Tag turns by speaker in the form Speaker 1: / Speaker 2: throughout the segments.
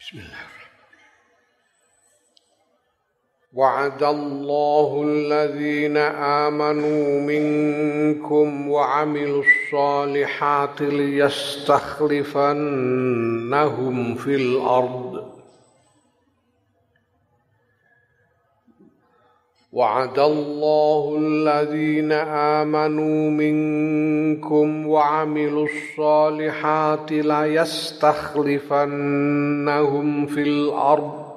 Speaker 1: بسم الله وعد الله الذين آمنوا منكم وعملوا الصالحات ليستخلفنهم في الأرض وعد الله الذين آمنوا منكم وعملوا الصالحات ليستخلفنهم في الأرض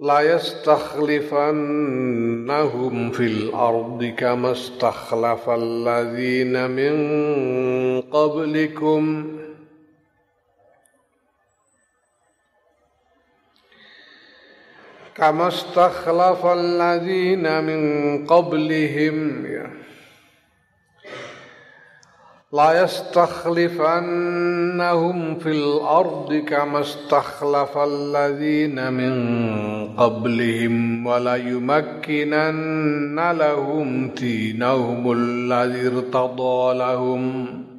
Speaker 1: ليستخلفنهم في الأرض كما استخلف الذين من قبلكم كما استخلف الذين من قبلهم. لا يستخلفنهم في الأرض كما استخلف الذين من قبلهم ولا يمكنن لهم دينهم الذي ارتضى لهم.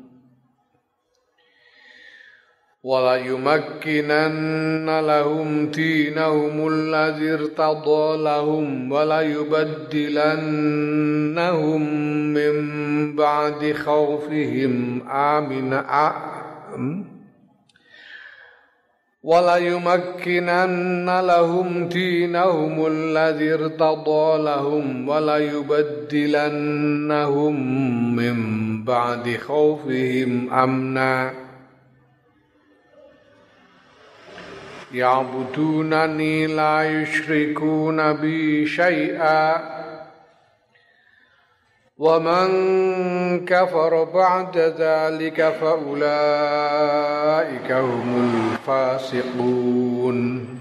Speaker 1: ولا يمكنن لهم دينهم الذي ارتضى لهم ولا يبدلنهم من بعد خوفهم. آمنا ولا يمكنن لهم دينهم الذي ارتضى لهم ولا يبدلنهم من بعد خوفهم. أمنا يعبدونني لا يشركون بي شيئا. ومن كفر بعد ذلك فأولئك هم الفاسقون.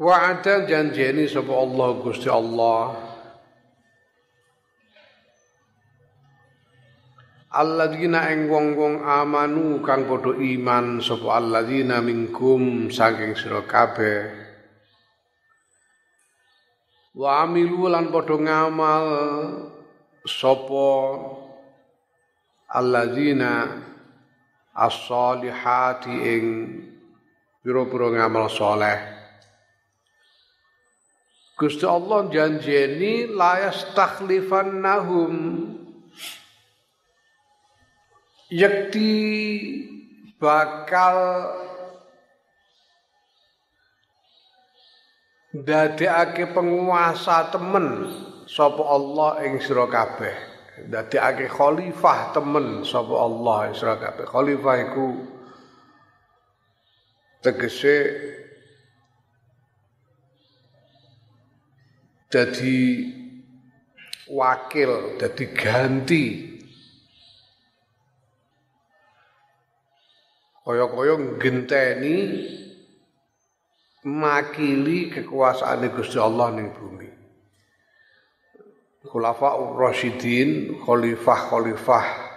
Speaker 1: Wa'ada janjeni sapa Allah Gusti Allah. Alladzina ing wong-wong amanu kang padha iman sapa alladzina minkum saking sira kabeh. Wa amilu lan padha ngamal sapa alladzina as-solihati ing pira-pira ngamal saleh Gusti Allah janjeni layas nahum yakti bakal dadekake penguasa temen sapa Allah ing sira kabeh. Dadekake khalifah temen sapa Allah ing sira kabeh. Khalifah iku tegese jadi wakil, jadi ganti. Kaya-kaya genteni makili kekuasaan Gusti Allah ning bumi. Khulafa Rasyidin, khalifah-khalifah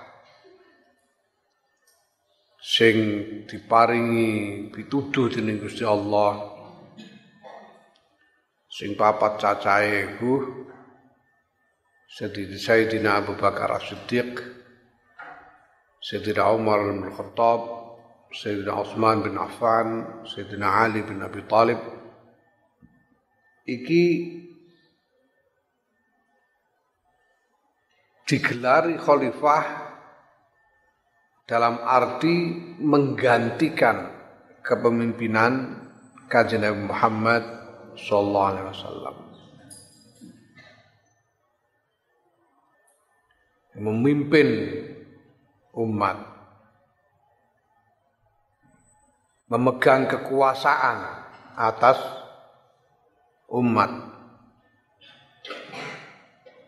Speaker 1: sing diparingi pituduh dening Gusti Allah sing papat cacahe iku Sayyidina Abu Bakar As-Siddiq Sayyidina Umar bin Khattab Sayyidina Utsman bin Affan Sayyidina Ali bin Abi Talib. Iki digelari khalifah dalam arti menggantikan kepemimpinan Kanjeng Muhammad sallallahu alaihi wasallam memimpin umat memegang kekuasaan atas umat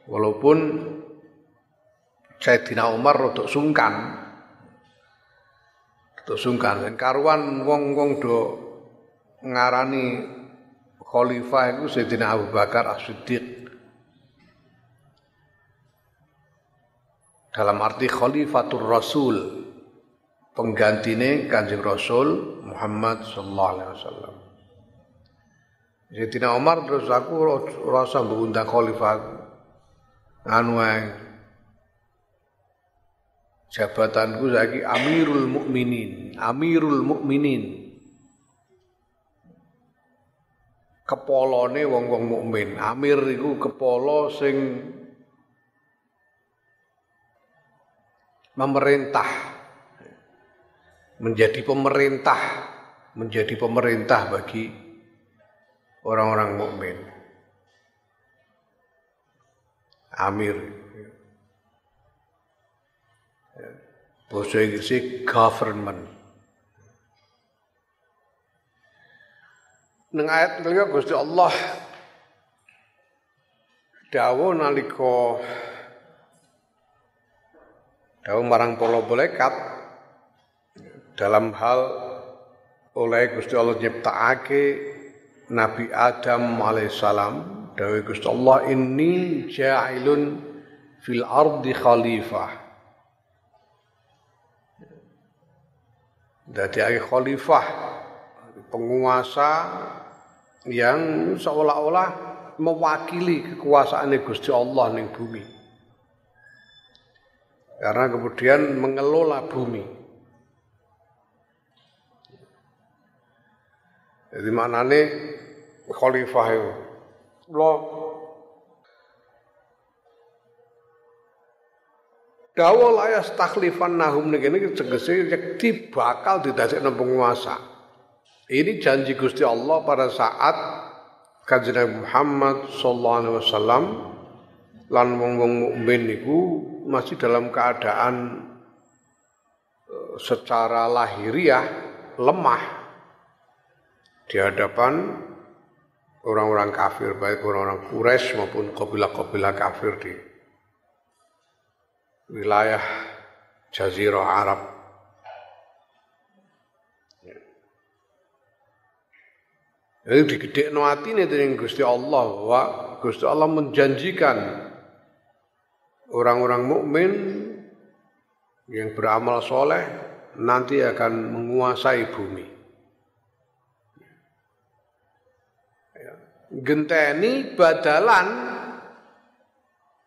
Speaker 1: Walaupun Sayyidina Umar rodok sungkan. Rodok sungkan. Karuan wong-wong do ngarani khalifah itu Sayyidina Abu Bakar As-Siddiq. Dalam arti khalifatur Rasul, penggantine Kanjeng Rasul Muhammad sallallahu alaihi wasallam. Sayyidina Umar terus aku rasa mbundang khalifah anu jabatanku saiki Amirul Mukminin, Amirul Mukminin. Kepolone wong-wong mukmin. Amir iku kepala sing memerintah menjadi pemerintah menjadi pemerintah bagi orang-orang mukmin. Amir. Bahasa Inggrisnya government. Neng ayat liya Gusti Allah. Dawuh nalika dawuh marang para malaikat dalam hal oleh Gusti Allah nyiptakake Nabi Adam alaihissalam dawuh Gusti Allah inni ja'ilun fil ardi khalifah. Dadi khalifah penguasa yang seolah-olah mewakili kekuasaan Gusti Allah ning bumi. Karena kemudian mengelola bumi. Jadi maknane khalifah itu. Lo Dawa layas takhlifan nahum ini tegese yakti bakal didadekno penguasa. Ini janji Gusti Allah pada saat Kanjeng Muhammad sallallahu alaihi wasallam lan wong-wong mukmin niku masih dalam keadaan eh, secara lahiriah lemah di hadapan orang-orang kafir baik orang-orang Quraisy maupun kabilah-kabilah kafir di wilayah Jazirah Arab Jadi digedekno atine dening Gusti Allah bahwa Gusti Allah menjanjikan orang-orang mukmin yang beramal soleh nanti akan menguasai bumi. Ya. Genteni badalan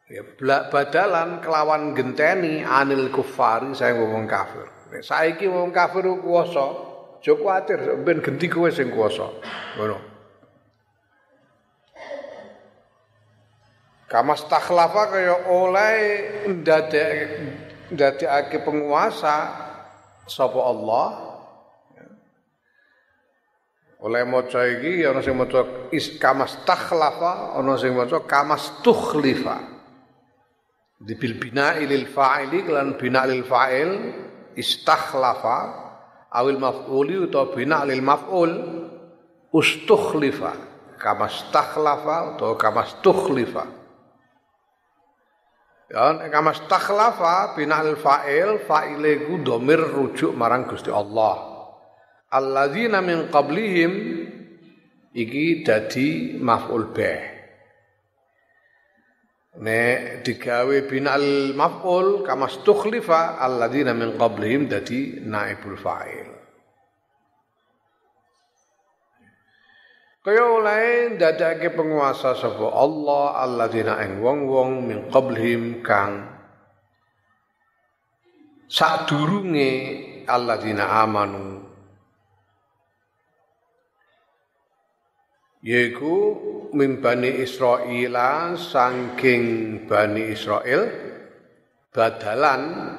Speaker 1: ya badalan kelawan genteni anil kufari saya ngomong kafir. Saiki ngomong kafir kuwasa Aja kuwatir ben genti kowe sing kuwasa. Ngono. Kamas takhlafa kaya oleh ndadek ndadekake penguasa sapa Allah. Oleh maca iki ana sing maca kamas takhlafa, ana sing maca kamas tukhlifa. Di bil bina lil fa'ili lan bina fa'il istakhlafa awil maf'uli utawa bina lil maf'ul ustukhlifa kama stakhlafa utawa kama stukhlifa ya kama stakhlafa bina lil fa'il fa'ile ku domir rujuk marang Gusti Allah. Alladzina min qablihim iki dadi maf'ul bih Nek digawe binal maf'ul kama stukhlifa alladzina min qablihim dadi naibul fa'il. Kaya oleh dadake penguasa sapa Allah alladzina ing wong-wong min qablihim kang sadurunge alladzina amanu yaiku min Bani Israel saking Bani Israel badalan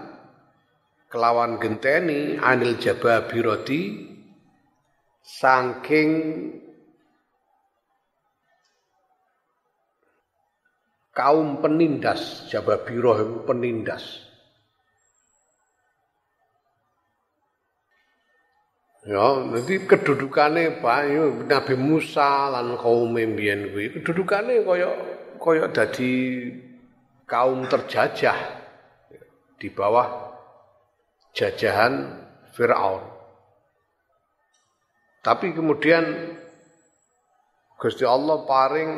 Speaker 1: kelawan genteni anil jababiroti saking kaum penindas jababiroh penindas Ya, nanti kedudukannya Pak, ya, Nabi Musa lan kaum mbiyen kuwi kedudukane kaya kaya dadi kaum terjajah di bawah jajahan Firaun. Tapi kemudian Gusti Allah paring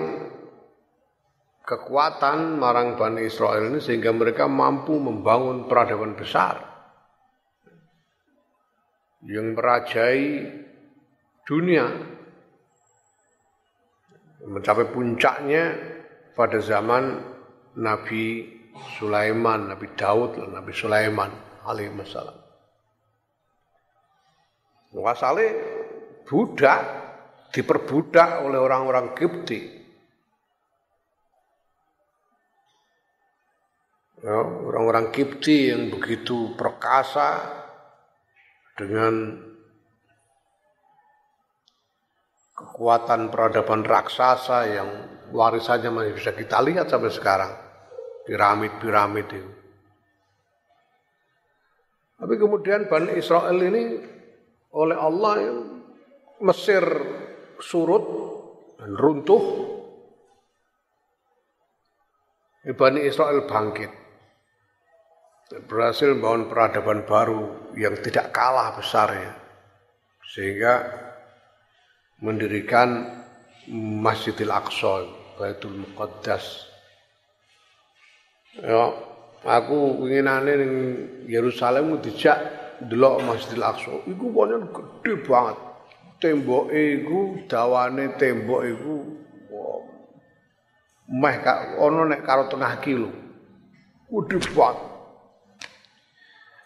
Speaker 1: kekuatan marang Bani Israel ini sehingga mereka mampu membangun peradaban besar yang merajai dunia mencapai puncaknya pada zaman Nabi Sulaiman, Nabi Daud, Nabi Sulaiman alaihissalam. Wasale budak diperbudak oleh orang-orang Kipti. Ya, orang-orang Kipti yang begitu perkasa dengan kekuatan peradaban raksasa yang warisannya masih bisa kita lihat sampai sekarang. Piramid-piramid itu. Tapi kemudian Bani Israel ini oleh Allah Mesir surut dan runtuh. Bani Israel bangkit berhasil membangun peradaban baru yang tidak kalah besarnya sehingga mendirikan Masjidil Aqsa Baitul Muqaddas. Ya aku inginane ning Yerusalem dijak delok Masjidil Aqsa. Iku pancen gede banget. Temboke iku dawane tembok iku meh kak ono nek karo tengah kilo. Gede banget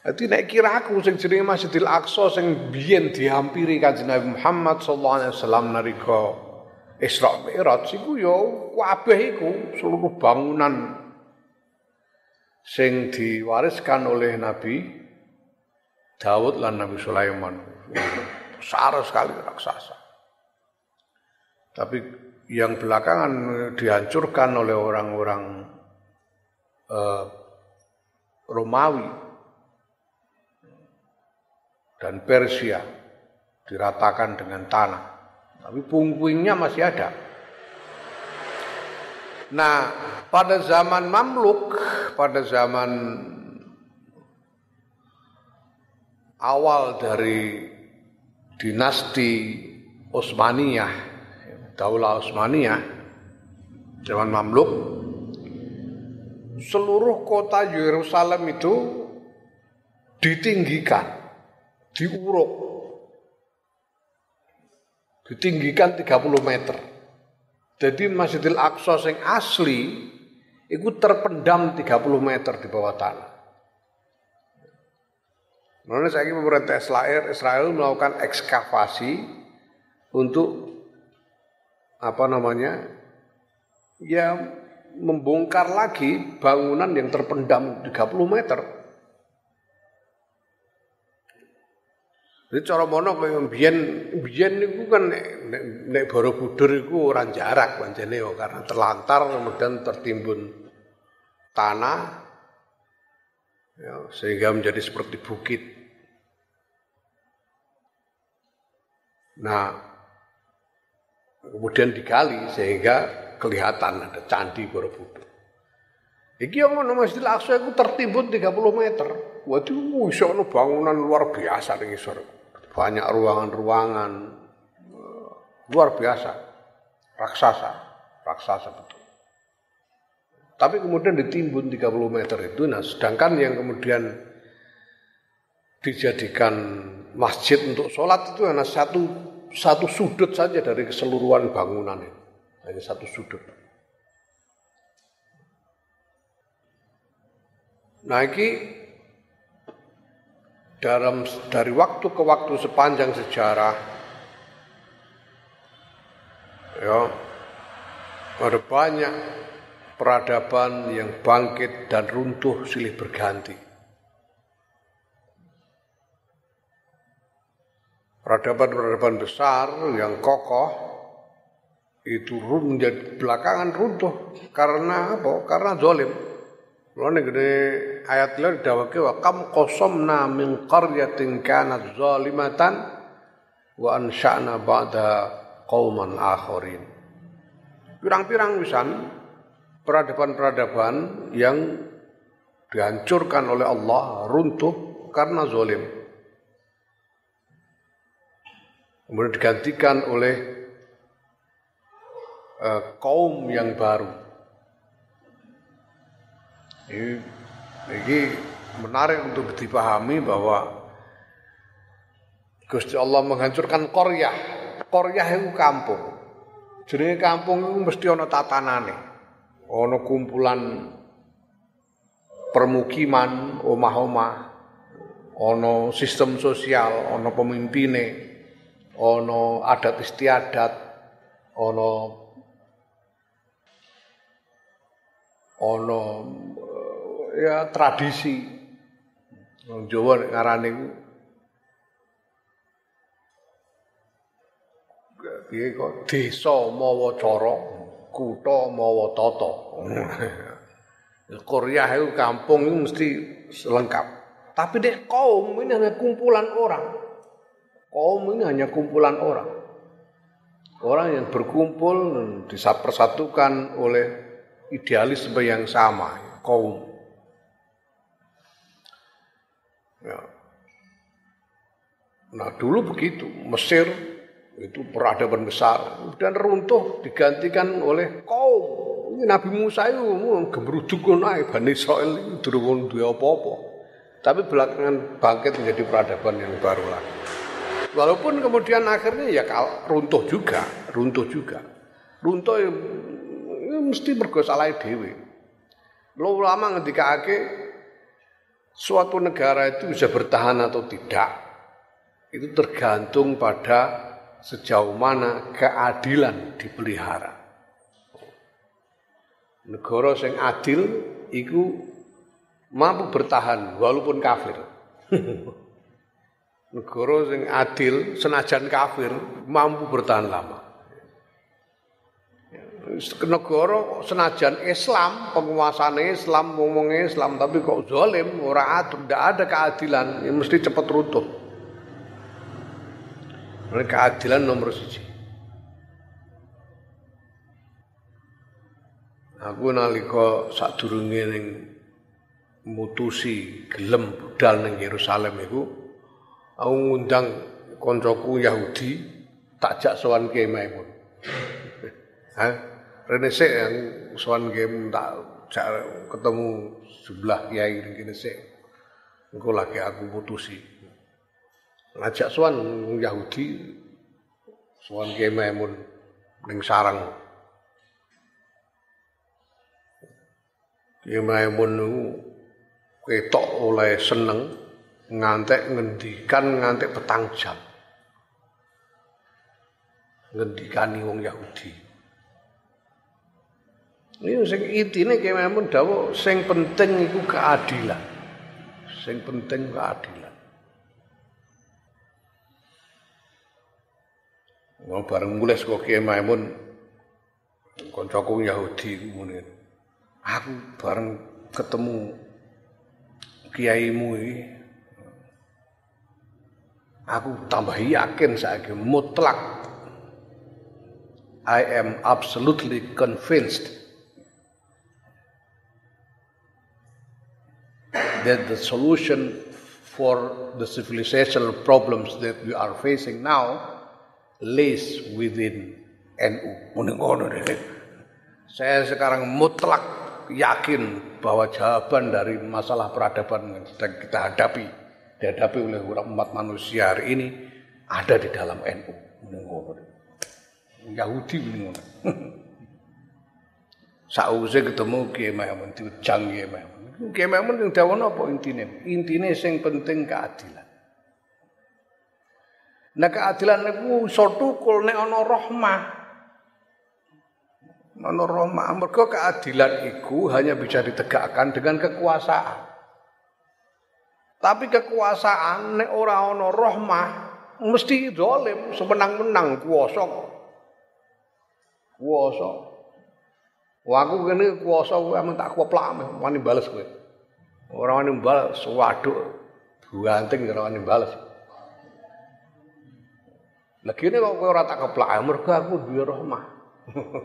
Speaker 1: Dadi nek kira aku sing jenenge Masjidil Aqsa sing biyen dihampiri Kanjeng Nabi Muhammad sallallahu alaihi wasallam nalika Isra Mi'raj iku ya kabeh iku seluruh bangunan sing diwariskan oleh Nabi Daud lan Nabi Sulaiman. Besar sekali raksasa. Tapi yang belakangan dihancurkan oleh orang-orang uh, Romawi dan Persia diratakan dengan tanah. Tapi puing-puingnya masih ada. Nah, pada zaman Mamluk, pada zaman awal dari dinasti Utsmaniyah, Daulah Utsmaniyah, zaman Mamluk, seluruh kota Yerusalem itu ditinggikan diuruk. Ditinggikan 30 meter. Jadi Masjidil Aqsa yang asli itu terpendam 30 meter di bawah tanah. Menurut saya pemerintah Israel, Israel melakukan ekskavasi untuk apa namanya ya membongkar lagi bangunan yang terpendam 30 meter Jadi cara mono kaya mbiyen mbiyen niku kan nek nek, Borobudur iku ora jarak pancene yo karena terlantar kemudian tertimbun tanah ya, sehingga menjadi seperti bukit. Nah, kemudian digali sehingga kelihatan ada candi Borobudur. Iki yang ngono Masjidil Aqsa iku tertimbun 30 meter. Waduh, iso bangunan luar biasa ning isor banyak ruangan-ruangan eh, luar biasa, raksasa, raksasa betul. Tapi kemudian ditimbun 30 meter itu, nah sedangkan yang kemudian dijadikan masjid untuk sholat itu hanya satu satu sudut saja dari keseluruhan bangunan ini, hanya satu sudut. Nah ini dalam dari waktu ke waktu sepanjang sejarah ya ada banyak peradaban yang bangkit dan runtuh silih berganti. Peradaban-peradaban besar yang kokoh itu menjadi belakangan runtuh karena apa? Karena zolim. Mulane gede ayat lha didhawuhke wa kam qasamna min qaryatin kanat zalimatan wa ansha'na ba'da qauman akharin. Pirang-pirang wisan peradaban-peradaban yang dihancurkan oleh Allah runtuh karena zalim. Kemudian digantikan oleh uh, kaum yang baru. Ini, ini menarik untuk dipahami bahwa Gusti Allah menghancurkan Koryah. Koryah itu kampung. Jadi kampung itu mesti ana tatanane. Ana kumpulan permukiman, omah-omah, ana sistem sosial, ana pemimpine, ana adat istiadat, ana ana ya tradisi. Jawa ngarane piye kok desa mawa cara kutha mawa tata. Korea itu kampung itu mesti lengkap. Tapi dek kaum ini hanya kumpulan orang. Kaum ini hanya kumpulan orang. Orang yang berkumpul dipersatukan oleh idealisme yang sama kaum ya. nah dulu begitu Mesir itu peradaban besar dan runtuh digantikan oleh kaum. Ini Nabi Musa itu gemeruduk naik Bani Israel itu durung duwe apa-apa. Tapi belakangan bangkit menjadi peradaban yang baru lagi. Walaupun kemudian akhirnya ya runtuh juga runtuh juga. Runtuh ya, ya mesti mergo salah dhewe lo ulama ketika ake suatu negara itu bisa bertahan atau tidak itu tergantung pada sejauh mana keadilan dipelihara. Negara yang adil itu mampu bertahan walaupun kafir. Negara yang adil senajan kafir mampu bertahan lama. Negara senajan Islam, penguasaan Islam, ngomong Islam tapi kok zalim, ora tidak ada keadilan, ya mesti cepat runtuh. Ini keadilan nomor siji. Aku nalika sadurunge ning mutusi gelem budal ning Yerusalem iku aku ngundang koncoku Yahudi tak jak sowan Kiai Maimun. Ha? Rene sik yang sowan Kiai tak ketemu sebelah kiai kene sik. Engko lagi aku mutusi ngajak sowan Yahudi sowan Kiai Maimun ning sarang. Kiai Maimun ketok oleh seneng ngantek ngendikan ngantek petang jam. Ngendikani wong Yahudi. Ini sing intine Maimun dawuh sing penting iku keadilan. Sing penting keadilan. Wong bareng mulai saka Kiai Maimun kancaku Yahudi ngene. Aku bareng ketemu kiaimu iki aku tambah yakin saiki mutlak I am absolutely convinced that the solution for the civilizational problems that we are facing now lays within NU. Saya sekarang mutlak yakin bahwa jawaban dari masalah peradaban yang sedang kita hadapi dihadapi oleh umat manusia hari ini ada di dalam NU. Yahudi ngono. Sausé ketemu Kiai Maimun diujang Kiai Maimun. Kiai yang dawuh apa intine? Intine sing penting keadilan. Nah keadilan niku iso tukul nek ana rahmah. Ana rahmah mergo keadilan iku hanya bisa ditegakkan dengan kekuasaan. Tapi kekuasaan nek ora ana rahmah mesti zalim, semenang-menang kuwasa. Kuwasa. Wah aku kene kuwasa kowe amen tak koplak wani bales kowe. Ora wani bales, waduk. Buanting ora wani bales. Lah kene kok kowe ora tak keplak, mergo aku duwe rahmah.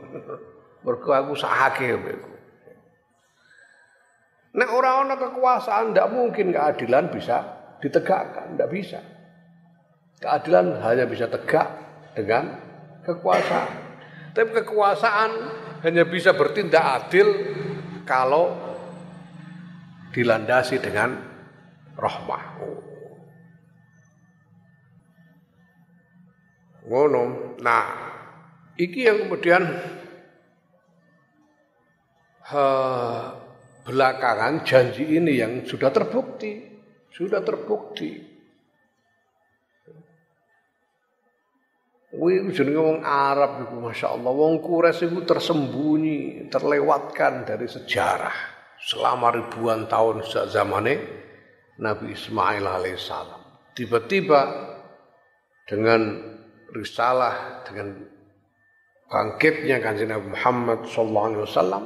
Speaker 1: mergo aku sahake kowe. Nek orang ana kekuasaan tidak mungkin keadilan bisa ditegakkan, tidak bisa. Keadilan hanya bisa tegak dengan kekuasaan. Tapi kekuasaan hanya bisa bertindak adil kalau dilandasi dengan rahmah. Ngono. Nah, iki yang kemudian uh, belakangan janji ini yang sudah terbukti, sudah terbukti. Wih, jenenge wong Arab iku Allah, wong Quraisy itu tersembunyi, terlewatkan dari sejarah. Selama ribuan tahun sejak zamane Nabi Ismail alaihissalam. Tiba-tiba dengan risalah dengan bangkitnya kanjeng Nabi Muhammad sallallahu alaihi wasallam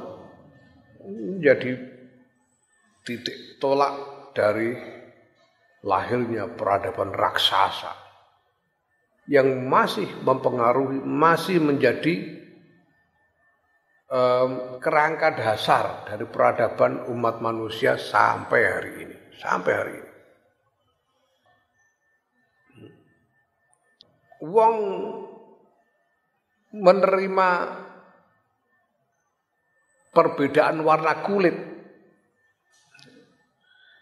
Speaker 1: menjadi titik tolak dari lahirnya peradaban raksasa yang masih mempengaruhi, masih menjadi um, kerangka dasar dari peradaban umat manusia sampai hari ini, sampai hari ini. Wong menerima perbedaan warna kulit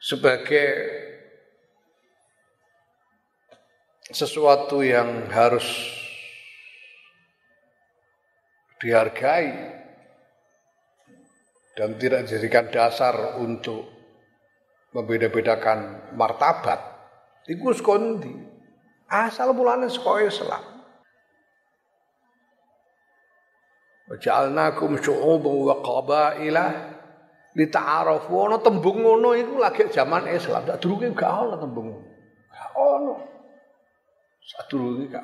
Speaker 1: sebagai sesuatu yang harus dihargai dan tidak dijadikan dasar untuk membeda-bedakan martabat iku skondi asal mulane saka Islam Waja'alnakum syu'uban wa qabaila lita'arafu. Ana tembung ngono iku lagi zaman Islam. Sak durunge gak ana tembung. Gak ana. Sak durunge gak.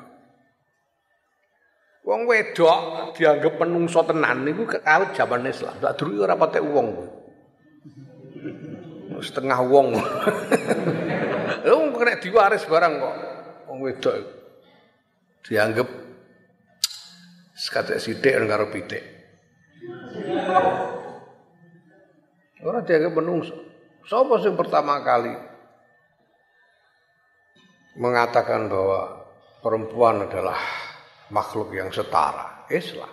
Speaker 1: Wong wedok dianggap penungso tenan niku kawit zaman Islam. Sak durunge ora patek wong Setengah wong. Lha kena diwaris barang kok. Wong wedok dianggap Sekatek sithik karo pitik. Ora dianggap menungso. Sapa sing pertama kali mengatakan bahwa perempuan adalah makhluk yang setara? Islam.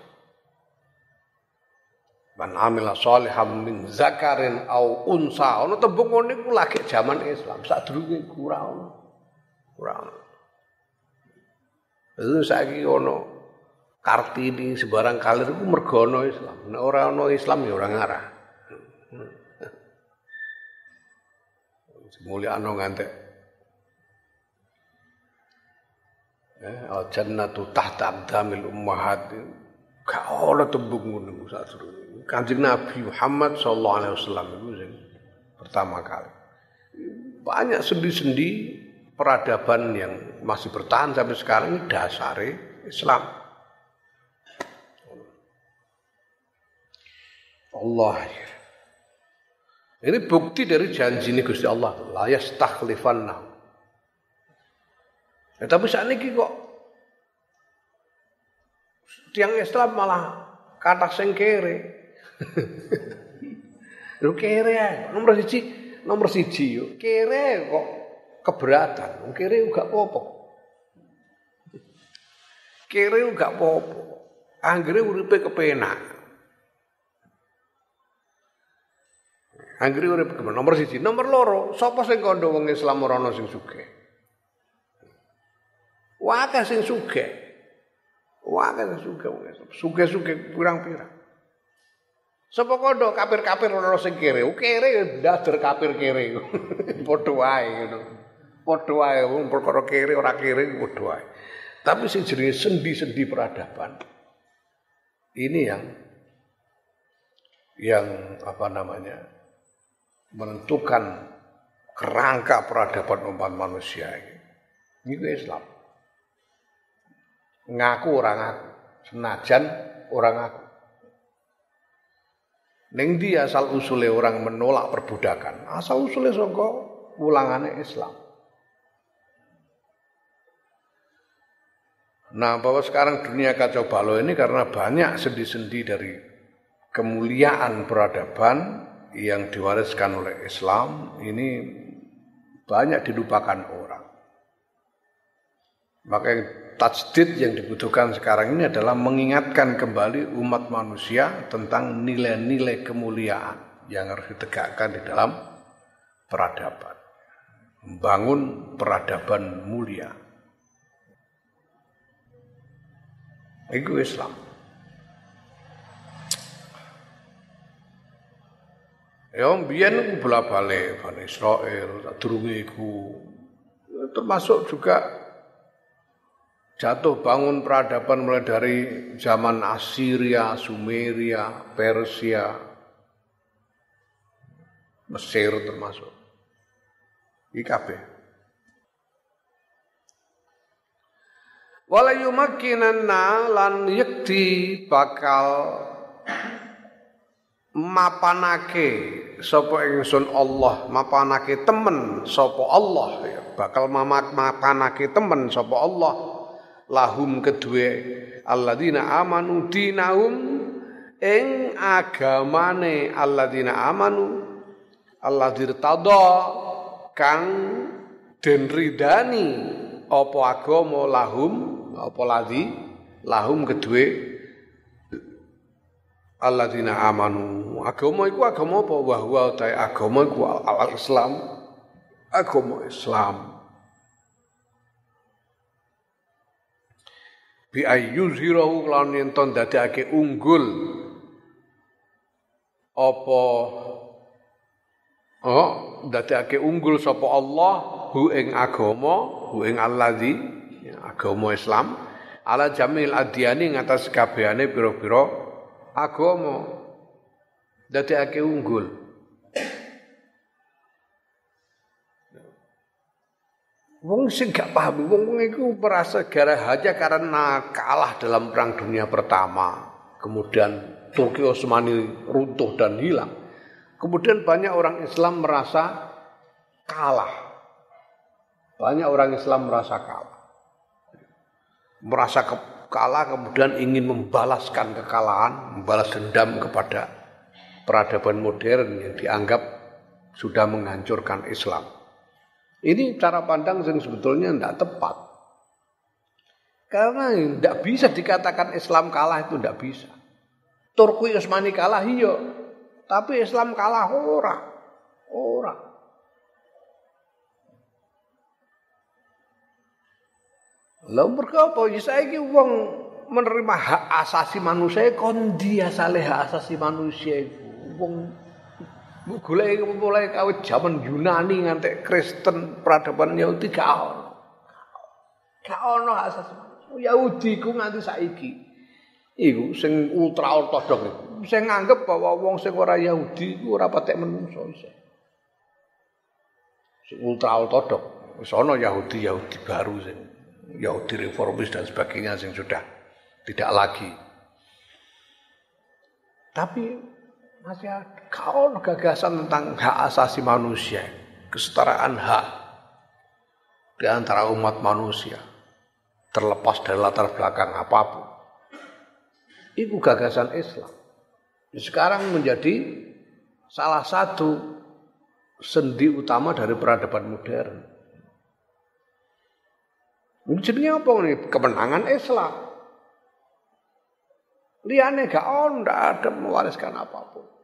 Speaker 1: Man amila sholihan min zakarin au unsa. Ono tembung ngene iku lagi zaman Islam. Sadurunge kurang ono. Kurang. Itu saiki ono Kartini sebarang kalir itu mergono Islam. Nek ora ana Islam ya ora ngarah. Mulyakno ngantek. Eh, al jannatu tahta aqdamil ummahat. Gak ana tembung ngono sadurunge. Kanjeng Nabi Muhammad sallallahu alaihi wasallam itu sing pertama kali. Banyak sendi-sendi peradaban yang masih bertahan sampai sekarang ini dasare Islam. Allah. Ini bukti dari janji ini Gusti Allah. La yastakhlifanna. Ya, tapi saat ini kok tiang Islam malah kata sengkere. Lu kere ya, nomor siji, nomor siji yuk. Kere kok keberatan. Kere gak apa-apa. Kere gak apa-apa. Anggere uripe kepenak. Anggere urip nomor siji, nomor loro, sapa sing kandha wong Islam ora ana sing sugih? Wakah sing sugih. Wakah sing sugih wong Islam. Sugih-sugih pirang-pirang. Sapa kandha kafir-kafir ora sing kere. Kere dader kafir kere. Padha wae ngono. Padha wae wong perkara kere ora kere padha wae. Tapi sing jenenge sendi-sendi peradaban. Ini yang yang apa namanya? menentukan kerangka peradaban umat manusia ini. Ini Islam. Ngaku orang ngaku, senajan orang ngaku. Neng dia asal usulnya orang menolak perbudakan. Asal usulnya songko ulangannya Islam. Nah bahwa sekarang dunia kacau balau ini karena banyak sendi-sendi dari kemuliaan peradaban yang diwariskan oleh Islam ini banyak dilupakan orang. Maka yang tajdid yang dibutuhkan sekarang ini adalah mengingatkan kembali umat manusia tentang nilai-nilai kemuliaan yang harus ditegakkan di dalam peradaban. Membangun peradaban mulia. Itu Islam. Ya mbiyen bola balik Bani Israel, durunge termasuk juga jatuh bangun peradaban mulai dari zaman Assyria, Sumeria, Persia, Mesir termasuk. IKB. Wala yumakkinanna lan yakti bakal mapanake sapa ingsun Allah mapanake temen sapa Allah ya bakal mamak mapanake temen sapa Allah lahum kedue alladzina amanu dinahum ing agamane alladzina amanu Allah dirtada kang den ridani apa agama lahum apa ladzi lahum kedue alladzina amanu. Agama iku agama apa? Wa huwa agama iku al-islam. Agama Islam bi ayyuzhirahu lan yen ton dadekake unggul. Apa? Oh dadekake unggul sapa Allah hu ing agama hu ing alladzi agama Islam ala jamil adyani ngatas kabehane pira-pira agama. Dadekake unggul. Wong sing gak paham, wong wong iku merasa gara aja karena kalah dalam perang dunia pertama, kemudian Turki Utsmani runtuh dan hilang. Kemudian banyak orang Islam merasa kalah. Banyak orang Islam merasa kalah. Merasa ke, kalah kemudian ingin membalaskan kekalahan, membalas dendam kepada peradaban modern yang dianggap sudah menghancurkan Islam. Ini cara pandang yang sebetulnya tidak tepat. Karena tidak bisa dikatakan Islam kalah itu tidak bisa. Turki Utsmani kalah iya, tapi Islam kalah ora. Ora. Lalu berkapa? Ya saiki wong menerima hak asasi manusia kon dia saleh hak asasi manusia iku. Wong golek mulai kawit zaman Yunani ngantek Kristen peradaban Yahudi gak ono. Gak ono manusia. Yahudi ku nganti saiki. Iku sing ultra ortodok iku. Sing nganggep bahwa wong sing ora Yahudi iku ora patek menungso isih. Sing ultra ortodok. Wis ana Yahudi Yahudi baru sing Yahudi reformis dan sebagainya yang sudah tidak lagi. Tapi masih kau gagasan tentang hak asasi manusia, kesetaraan hak di antara umat manusia, terlepas dari latar belakang apa pun. Itu gagasan Islam. Sekarang menjadi salah satu sendi utama dari peradaban modern. Jenenge apa nih? Kemenangan Islam. Liane gak on, ada mewariskan apa pun.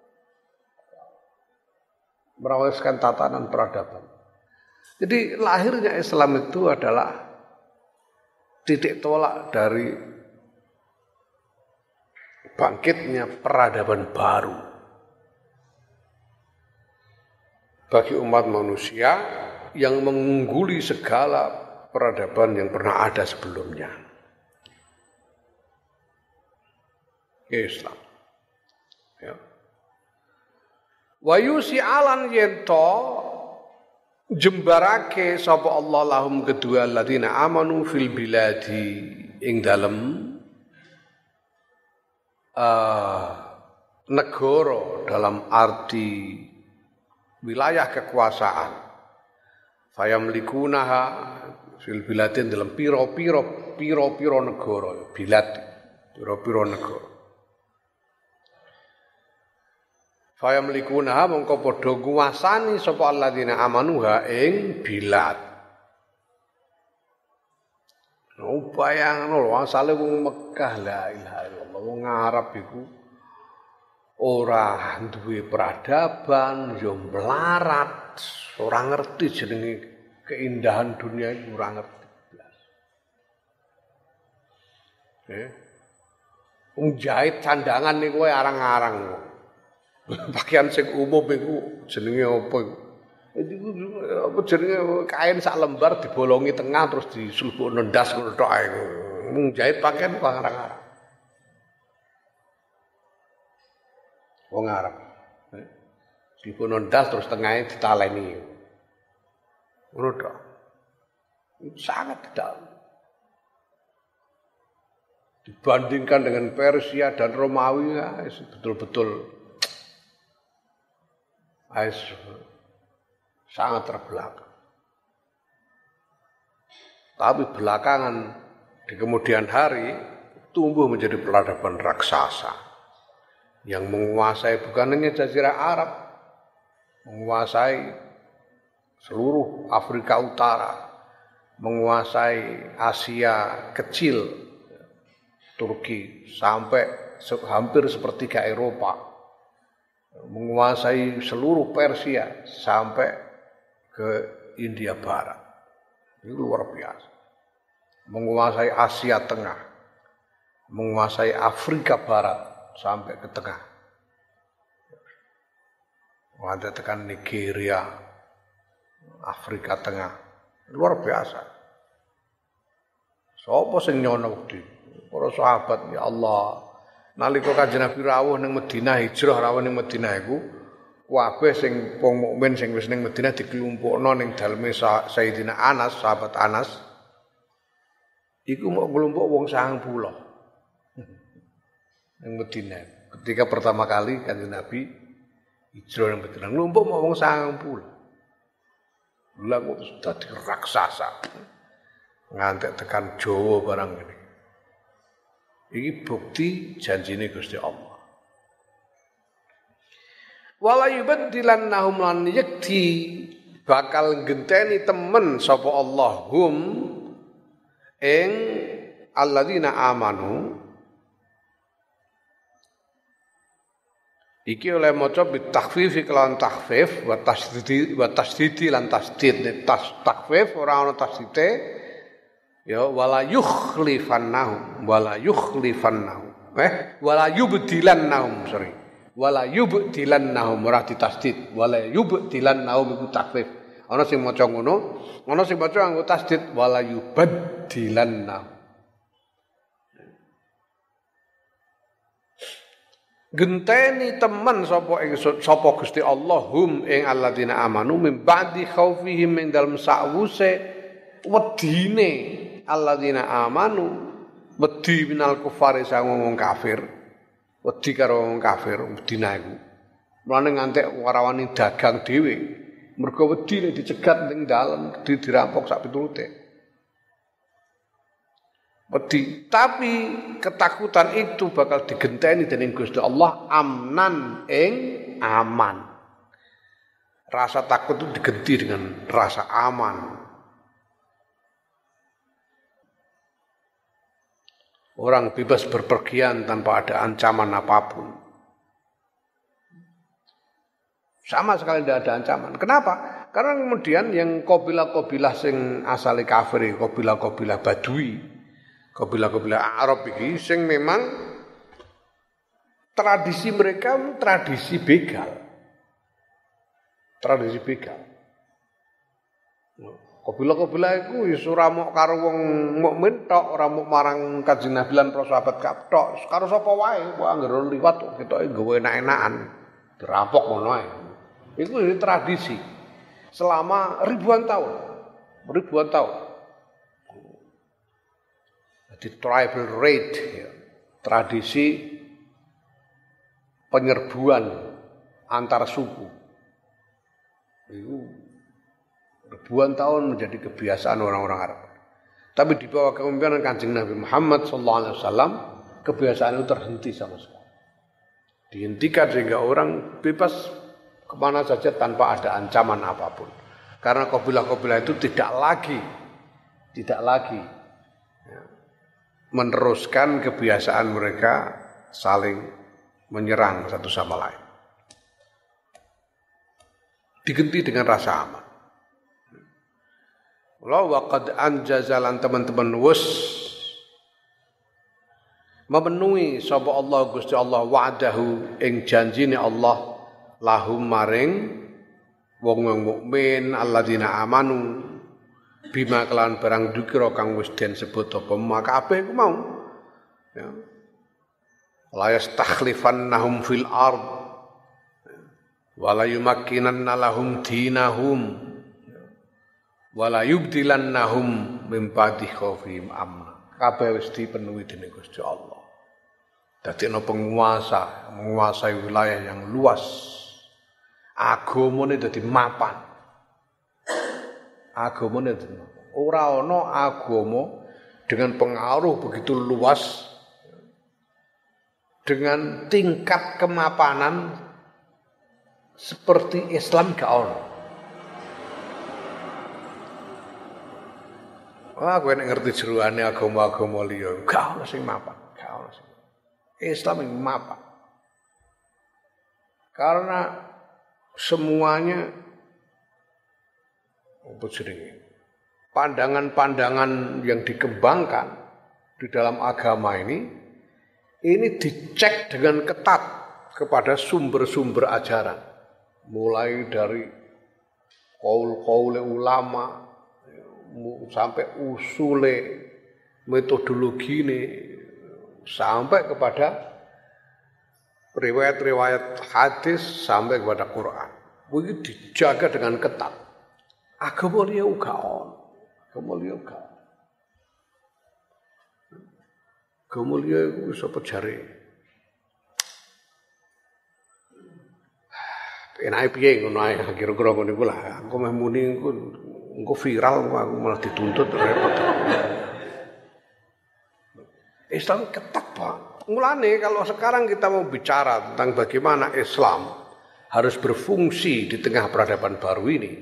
Speaker 1: Mewariskan tatanan peradaban. Jadi lahirnya Islam itu adalah titik tolak dari bangkitnya peradaban baru bagi umat manusia yang mengungguli segala peradaban yang pernah ada sebelumnya. Islam. Ya. Wa yusi alan yento jembarake sapa Allah lahum kedua ladina amanu fil biladi ing dalem uh, negara dalam arti wilayah kekuasaan. Fayamlikunaha fil biladin dalam piro-piro piro-piro negara bilad piro-piro negara Faya mlikuna mongko padha nguasani sapa alladzina amanuha ing bilad. Oh bayangno lho asale wong Mekah la ilaha illallah wong Arab iku ora duwe peradaban yo melarat ora ngerti jenenge keindahan dunia itu ora ngerti. Eh. Wong jahit sandangan niku arang-arang. Pakaian sing umum iku jenenge apa iku? Iku apa? Jenenge kain sak lembar dibolongi tengah terus disulbukno ndas ngono tok ae. Mung jahit pakaian kok arang-arang wong Arab eh? dibono ndas terus tengahnya ditaleni. Ngono tok. Sangat tidak. Dibandingkan dengan Persia dan Romawi ya, betul-betul Ais sangat terbelakang. Tapi belakangan di kemudian hari tumbuh menjadi peradaban raksasa yang menguasai bukan hanya jazirah Arab, menguasai seluruh Afrika Utara, menguasai Asia kecil, Turki sampai hampir sepertiga Eropa menguasai seluruh Persia sampai ke India Barat. Ini luar biasa. Menguasai Asia Tengah, menguasai Afrika Barat sampai ke tengah. Ada tekan Nigeria, Afrika Tengah, luar biasa. Sopo sing nyono Para sahabat ya Allah, nalika Kanjeng Nabi rawuh ning Madinah hijrah rawuh ning Madinah iku kabeh sing wong mukmin sing wis ning Madinah dikelompokno ning daleme Sayyidina Anas, sahabat Anas. Iku mau kelompok wong 90. ning Madinah. Ketika pertama kali Kanjeng Nabi hijrah ning Madinah, kelompok mau wong 90. Lah kok dadi raksasa. Ngantek tekan Jawa barang ini. Ini bukti janjine Gusti Allah. Wala yubaddilannahum lan yakti bakal genteni temen sapa Allah hum ing alladzina amanu. Iki oleh maca bi takhfif kelawan takhfif wa tasdid wa tasdidi lan tasdid. Tas takhfif ora ana tasdite ya wala yukhlifannahum wala yukhlifannahum. Eh wala yubdilannahum sorry. Wala yubdilannahum ora ditasdid. Wala yubdilannahum iku takfif ana sing maca ngono ana sing maca nganggo tasdid wala yubaddilannahum genteni teman sapa ing sapa Gusti Allah hum ing alladzina amanu min ba'di khaufihim min dalem sa'wuse wedine alladzina amanu wedi minal kufari sang wong kafir wedi karo wong kafir wedina iku mulane ngantek warawani dagang dhewe mergo wedi nek dicegat ning dalem di dirampok sak pitulute wedi tapi ketakutan itu bakal digenteni dening Gusti Allah amnan ing aman. Rasa takut itu digenti dengan rasa aman Orang bebas berpergian tanpa ada ancaman apa pun. Sama sekali tidak ada ancaman. Kenapa? Karena kemudian yang kobilah-kobilah sing asali kafir, kobilah-kobilah badui, kobilah-kobilah Arab ini sing memang tradisi mereka tradisi begal. Tradisi begal. Kabilah-kabilah iku wis ora karo wong mukmin tok, ora marang Kanjeng Nabi lan para sahabat tok, karo sapa wae, kok anggere liwat ketoke gawe enak-enakan. Dirampok ngono ae. Iku tradisi selama ribuan tahun. Ribuan tahun. Jadi tribal raid, ya. tradisi penyerbuan antar suku. Itu ribuan tahun menjadi kebiasaan orang-orang Arab. Tapi di bawah kepemimpinan Kanjeng Nabi Muhammad sallallahu alaihi wasallam kebiasaan itu terhenti sama sekali. Dihentikan sehingga orang bebas ke mana saja tanpa ada ancaman apa pun. Karena kabilah-kabilah itu tidak lagi, tidak lagi ya, meneruskan kebiasaan mereka saling menyerang satu sama lain. Digenti dengan rasa aman. Allah waqad anjazalan teman-teman wus memenuhi sapa Allah Gusti Allah wa'dahu ing janjine Allah lahum maring wong wong mukmin alladzina amanu bima kelan barang dukira kang wis den sebut apa maka kabeh iku mau? Ya. La yastakhlifannahum fil ard wala yumakkinanna lahum dinahum wala yubdilannahum min ba'di khaufihim amna. Kabeh wis dipenuhi dening Gusti Allah. Dadi ana penguasa menguasai wilayah yang luas. Agamane dadi mapan. Agamane ora ana agama dengan pengaruh begitu luas dengan tingkat kemapanan seperti Islam gak ono. Wah, gue ngerti jeruane agama-agama liya, gak ono sing mapan, gak ono sing. Islam yang mapan. Karena semuanya apa jenenge? Pandangan-pandangan yang dikembangkan di dalam agama ini ini dicek dengan ketat kepada sumber-sumber ajaran. Mulai dari kaul-kaul ulama sampai usule metodologi ini sampai kepada riwayat-riwayat hadis sampai kepada Quran. Begitu dijaga dengan ketat. Agama liya uga ono. Agama liya uga. Agama liya iku sapa jare? Enake piye ngono ae kira-kira ngono iku. Aku meh muni engko engko viral aku malah dituntut repot. Islam ketat Pak. Mulane kalau sekarang kita mau bicara tentang bagaimana Islam harus berfungsi di tengah peradaban baru ini.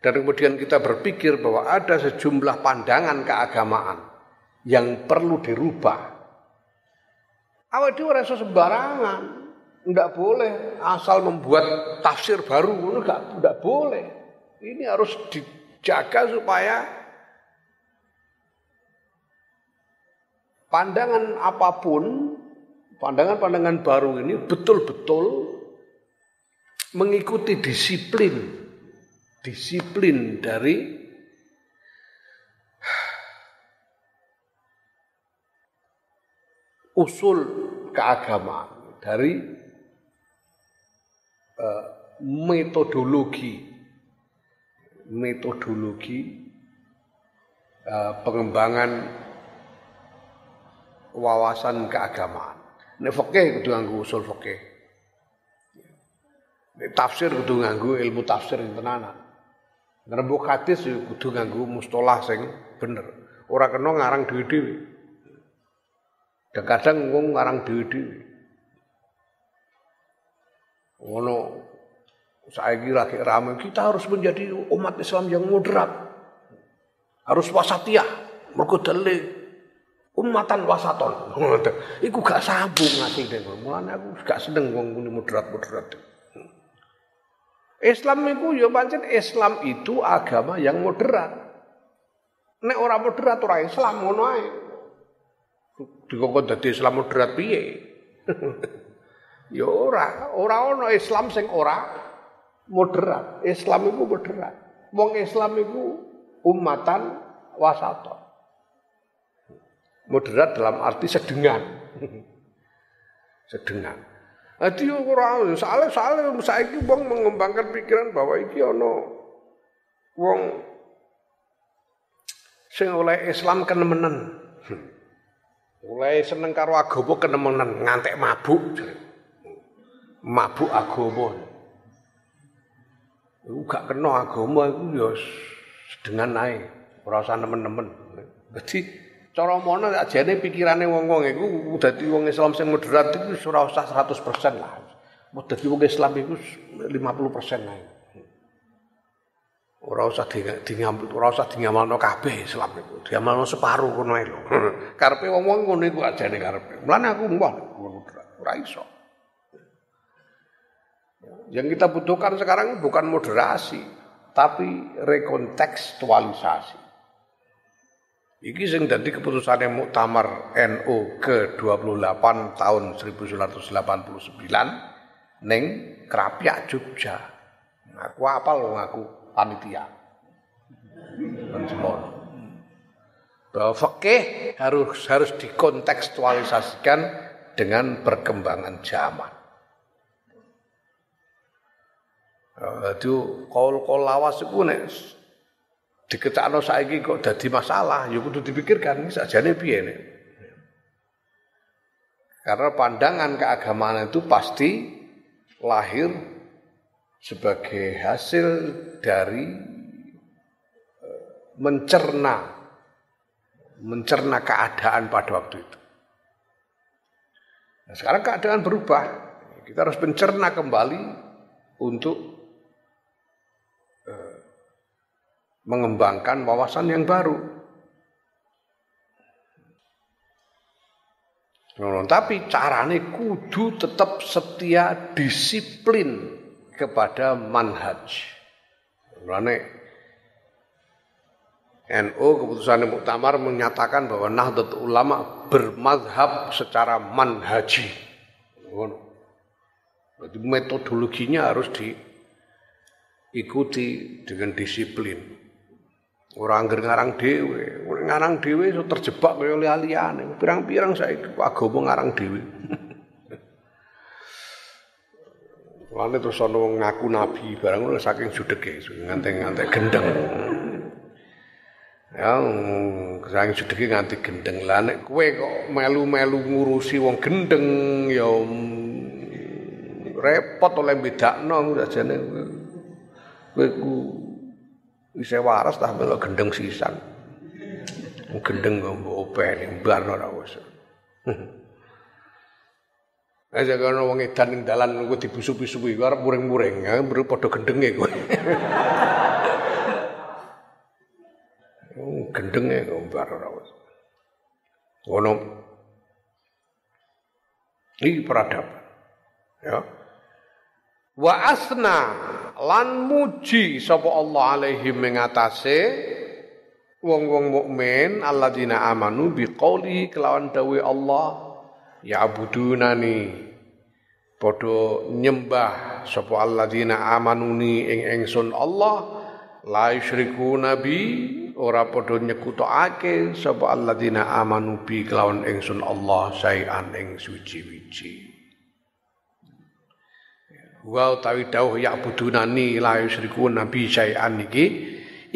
Speaker 1: Dan kemudian kita berpikir bahwa ada sejumlah pandangan keagamaan yang perlu dirubah. Awal itu rasa sembarangan. Tidak boleh asal membuat tafsir baru. Tidak boleh. Ini harus dijaga supaya pandangan apa pun, pandangan-pandangan baru ini betul-betul mengikuti disiplin, disiplin dari usul keagamaan, dari uh, metodologi, metodologi uh, pengembangan wawasan keagamaan. Nek fikih kudu nganggo usul fikih. Nek tafsir kudu nganggo ilmu tafsir tenanan. Ngrembug hadis yo kudu nganggo mustolah sing bener. Ora kena ngarang dhewe-dhewe. Dan kadang wong ngarang dhewe-dhewe. Ngono saiki lagi ramai kita harus menjadi umat Islam yang moderat. Harus wasatiyah. Mergo umatan wasaton. Iku gak sambung ngasih deh. Mulane aku gak seneng wong muni moderat-moderat. Islam itu ya pancen Islam itu agama yang moderat. Nek ora moderat ora Islam ngono ae. Dikongkon dadi Islam moderat piye? ya ora, ora ono Islam sing ora moderat. Islam itu moderat. Wong Islam itu umatan wasaton moderat dalam arti sedengan. sedengan. Jadi orang soalnya soalnya saiki wong mengembangkan pikiran bahwa iki ono wong sing oleh Islam kenemenen. Oleh seneng karo agama kenemenen ngantek mabuk. Mabuk agama. Iku gak kena agama iku ya sedengan ae, ora usah nemen-nemen. Jadi cara mono ajane pikirane wong-wong iku dadi wong Islam sing moderat iku ora usah 100% lah. Mau dadi wong Islam iku 50% ae. Ora usah di ngambil, ora usah di ngamalno kabeh Islam iku. Diamalno separuh ngono ae lho. Karepe wong-wong ngono iku ajane karepe. Mulane aku mbah ora iso. Yang kita butuhkan sekarang bukan moderasi, tapi rekontekstualisasi. Iki sing dadi keputusane Muktamar NU ke-28 tahun 1989 ning Krapyak Jogja. Aku apal wong aku panitia. Bahwa fikih harus harus dikontekstualisasikan dengan perkembangan zaman. Jadi kol-kol lawas itu nek diketakno saiki kok dadi masalah, ya kudu dipikirkan sajane piye nek. Karena pandangan keagamaan itu pasti lahir sebagai hasil dari eh, mencerna mencerna keadaan pada waktu itu. Nah, sekarang keadaan berubah. Kita harus mencerna kembali untuk mengembangkan wawasan yang baru. Tapi carane kudu tetap setia disiplin kepada manhaj. Mulane NU keputusan Muktamar menyatakan bahwa Nahdlatul Ulama bermadhab secara manhaji. Jadi metodologinya harus diikuti dengan disiplin. Ora angger ngarang dhewe, ngarang dhewe iso terjebak kaya liyane. Pirang-pirang saiki agama ngarang dhewe. Lane terus ana wong ngaku nabi barang ngono saking judege nganti-nganti gendeng. Ya saking judege nganti gendeng. Lah nek kowe kok melu-melu ngurusi wong gendeng ya mm, repot oleh bedakno jane kowe ku Wis waras tah melok gendeng sisan. Gendeng mbok openi barno ora wis. Aja kono wong edan ning dalan ku dibusu-busu kuwi arep muring-muring, ya bro padha gendenge. Oh, gendenge ngombar ora wis. Ngono. Iki peradaban. Ya wa asna lan muji sapa Allah alaihi mengatase wong-wong mukmin alladzina amanu biqauli kelawan dawe Allah ya abudunani padha nyembah sapa alladzina amanuni ing ingsun Allah la yusyriku nabi ora padha nyekutake sapa alladzina amanu bi kelawan ingsun Allah sayan ing suci-wici wa utawi dawuh ya budunani la yusriku nabi syai'an iki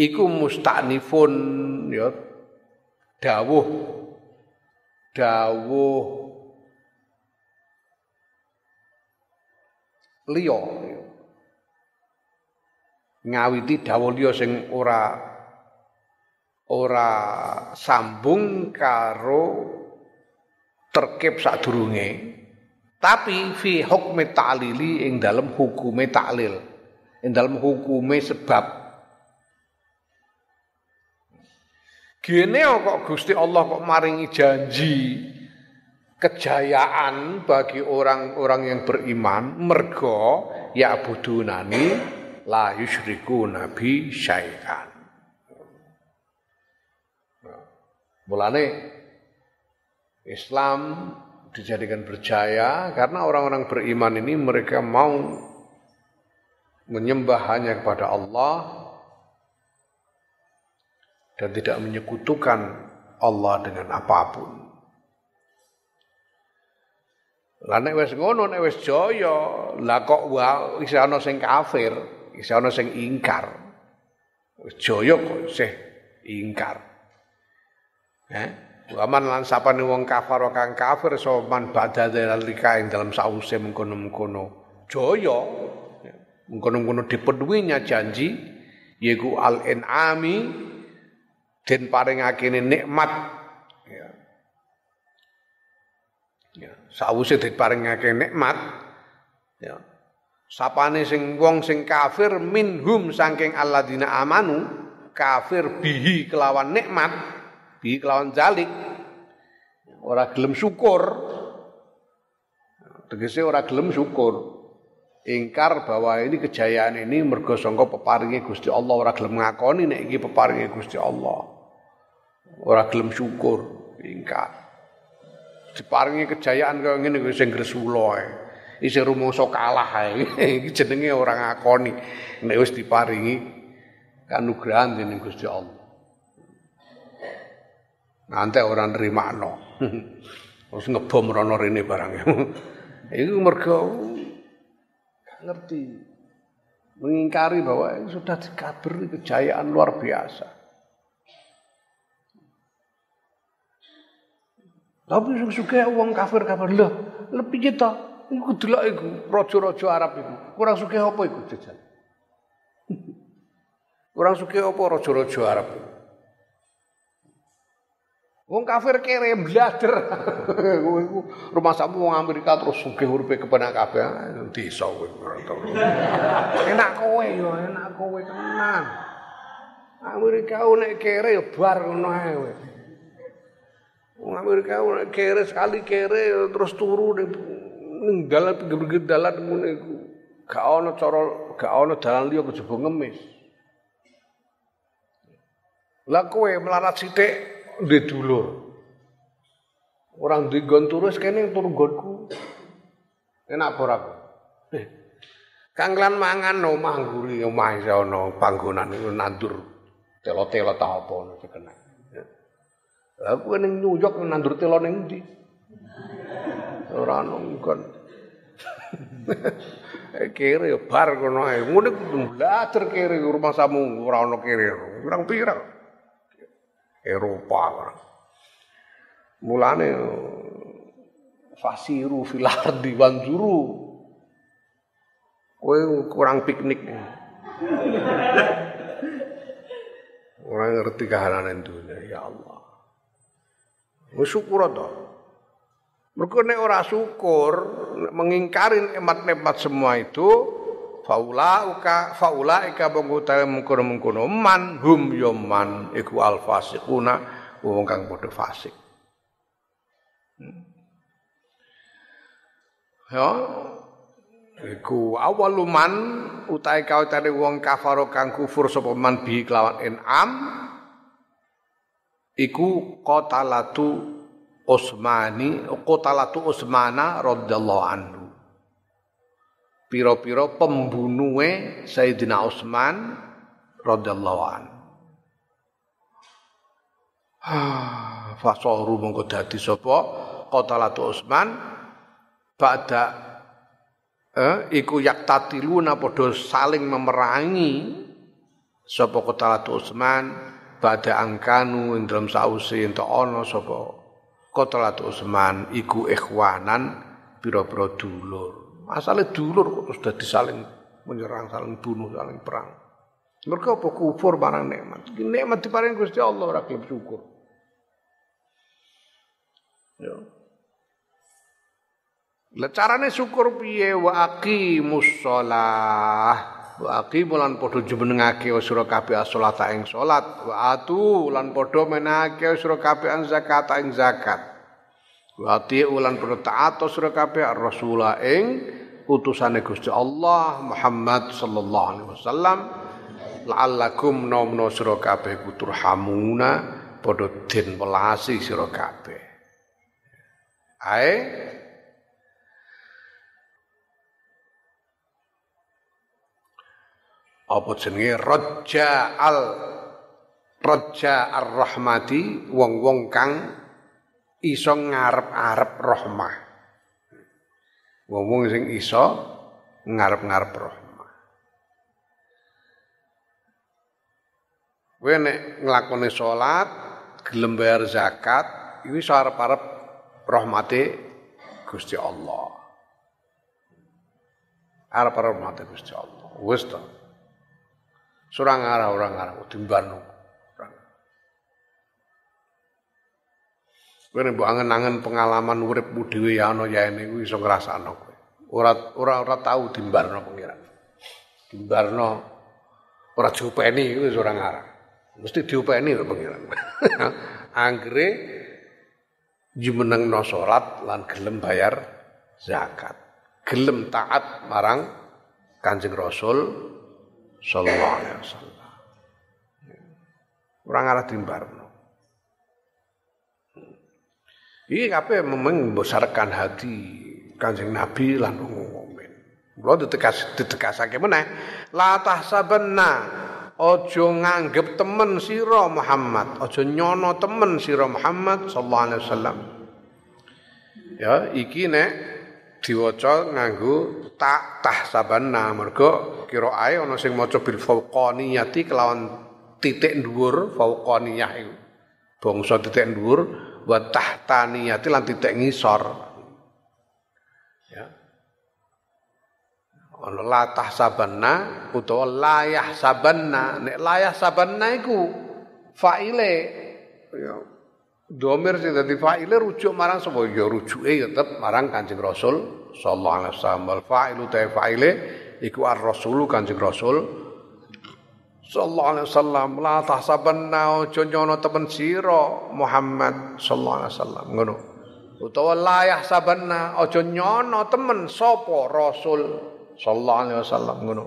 Speaker 1: iku musta'nifun ya dawuh dawuh liya ngawiti dawuh liya sing ora ora sambung karo terkep sadurunge tapi fi hukmi ta'lili ing dalam hukume ta'lil. Ing dalam hukume sebab. Gene kok Gusti Allah kok maringi janji kejayaan bagi orang-orang yang beriman mergo ya budunani la yusyriku nabi syai'an. Mulane Islam dijadikan berjaya karena orang-orang beriman ini mereka mau menyembah hanya kepada Allah dan tidak menyekutukan Allah dengan apa pun. Lah nek wis ngono nek wis jaya, lah kok wa isih ana sing kafir, isih ana sing ingkar. Wis jaya kok isih ingkar. Eh? Waman lan sapane wong kafir kang kafir soman badha dalika ing dalam sause mengkono-mengkono. Jaya. Mengkono-mengkono dipenuhinya janji yaiku al inami den paringake nikmat. Ya. Ya, sawise diparingake nikmat. Ya. Sapane sing wong sing kafir minhum saking alladzina amanu kafir bihi kelawan nikmat bihi kelawan jalik ora gelem syukur. Tegese ora gelem syukur. Ingkar bahwa ini kejayaan ini mergo sangka peparinge Gusti Allah. Ora gelem ngakoni nek iki peparinge Gusti Allah. Ora gelem syukur. Ingkar. Diparingi kejayaan kaya ngene kuwi sing gresula ae. Isih rumangsa kalah ae. Iki jenenge ora ngakoni. Nek wis diparingi kanugrahan dening Gusti Allah. Nanti orang nerimakno. Terus ngebom rono rene barang. Itu mergo ngerti mengingkari bahwa sudah dikabari kejayaan luar biasa. Tapi sing suka wong kafir-kafir lho, lebih kita iku delok iku raja-raja Arab iku. Kurang suka apa iku jajal? Kurang suka apa raja-raja Arab iku? Wong kafir kere blader. Rumah samu wong Amerika terus sugih uripe kepenak kabeh desa kowe. Enak kowe yo, enak kowe tenan. Amerika nek kere yo bar ngono ae kowe. Wong Amerika kere sekali kere terus turu ning dalan pinggir dalan ngene iku. Gak ana cara gak ana dalan liya kejaba ngemis. Lah kowe melarat sithik ndek dulur. Orang duwe nggon turu kene turu nggonku. Enak ora aku? Eh. Mangan omah ngguri omah iso ana panggonan iku nandur telo-telo ta apa ngono kena. Lah kowe ning New York nandur telo ning ndi? Ora ono nggon. kere ya bar kono ae. Ngene kere rumah samu ora ono kere. Kurang pirang. Eropa. Mulane fasiru fil ardi wanzuru. Kowe kurang piknik. Orang ngerti kahanan dunia, ya Allah. Wis syukur to. Mergo nek ora syukur, mengingkari nikmat-nikmat semua itu, faula uka faula ika bangutawe mengkono-mengkono man hum yoman iku al fasiquna wong kang padha fasik. Hmm. Ya, iku awaluman utahe kawitane wong kafaro kang kufur sapa man bi kelawan enam iku qatalatu Utsmani qatalatu Utsmana radhiyallahu anhu pira-pira pembunuhe Sayyidina Utsman radhiyallahu anhu. Fasoru mongko dadi sapa? Qatalatu Utsman. Ba'da eh, iku yaktatiluna padha saling memerangi sapa qatalatu Utsman. Bada angkanu ing dalam sause ento ana sapa Qatalat Utsman iku ikhwanan pira-pira dulur. Asale dulur kok sudah disaling menyerang, saling bunuh, saling perang. Mereka apa kufur barang nikmat. Nikmat diparing Gusti Allah ora gelem syukur. Ya. Lah carane syukur piye wa aqimus shalah wa aqimulan padha jumenengake sira kabeh salat ing salat wa atu lan padha menake sira kabeh zakat ing zakat wa ati ulan padha taat sira kabeh rasula ing utusane Gusti Allah Muhammad sallallahu alaihi wasallam. La'allakum nomno sira kabeh kuturhamuna padha den welasi sira kabeh. Ae. Apa jenenge? Raja al raja ar-rahmati wong-wong kang iso ngarep-arep rahmah. Wong-wong sing iso ngarep-ngarep rahmah. Kowe nek nglakoni salat gelem bayar zakat iki iso arep-arep rahmate Gusti Allah. Arep-arep rahmate Gusti Allah. Wis to. Surang arah orang arah timban. Kowe nek mbok angen-angen pengalaman uripmu dhewe ya ana ya ini kuwi iso ngrasakno kowe. Ora ora ora tau dimbarno pengiran. Dimbarno ora diopeni kuwi ora ngarang. Mesti diopeni kok pengiran. Anggere jumenengno salat lan gelem bayar zakat. Gelem taat marang Kanjeng Rasul sallallahu alaihi wasallam. Ora ngarah dimbarno. Iki kabeh memang membesarkan hati Kanjeng Nabi lan mukmin. Kula ditegas ditegasake meneh, la tahsabanna aja nganggep temen sira Muhammad, aja nyono temen sira Muhammad sallallahu alaihi wasallam. Ya, iki nek diwaca nganggo tak tahsabanna mergo kiraae ana sing maca bil fauqaniyati kelawan titik dhuwur fauqaniyah iku. Bangsa titik dhuwur wa tahtaniyati lan titik ngisor. Ya. Ana la tahsabanna utawa la yahsabanna. Nek la yahsabanna iku faile ya domir sing dadi faile rujuk marang sapa ya rujuke ya tetep marang Kanjeng Rasul sallallahu alaihi wasallam. Wal fa'ilu ta faile iku ar-rasulu Kanjeng Rasul sallallahu alaihi wasallam. La tahsabanna aja nyono temen sira Muhammad sallallahu alaihi wasallam. Ngono. Utawa la yahsabanna aja nyono temen sapa rasul sallallahu alaihi wasallam. Ngono.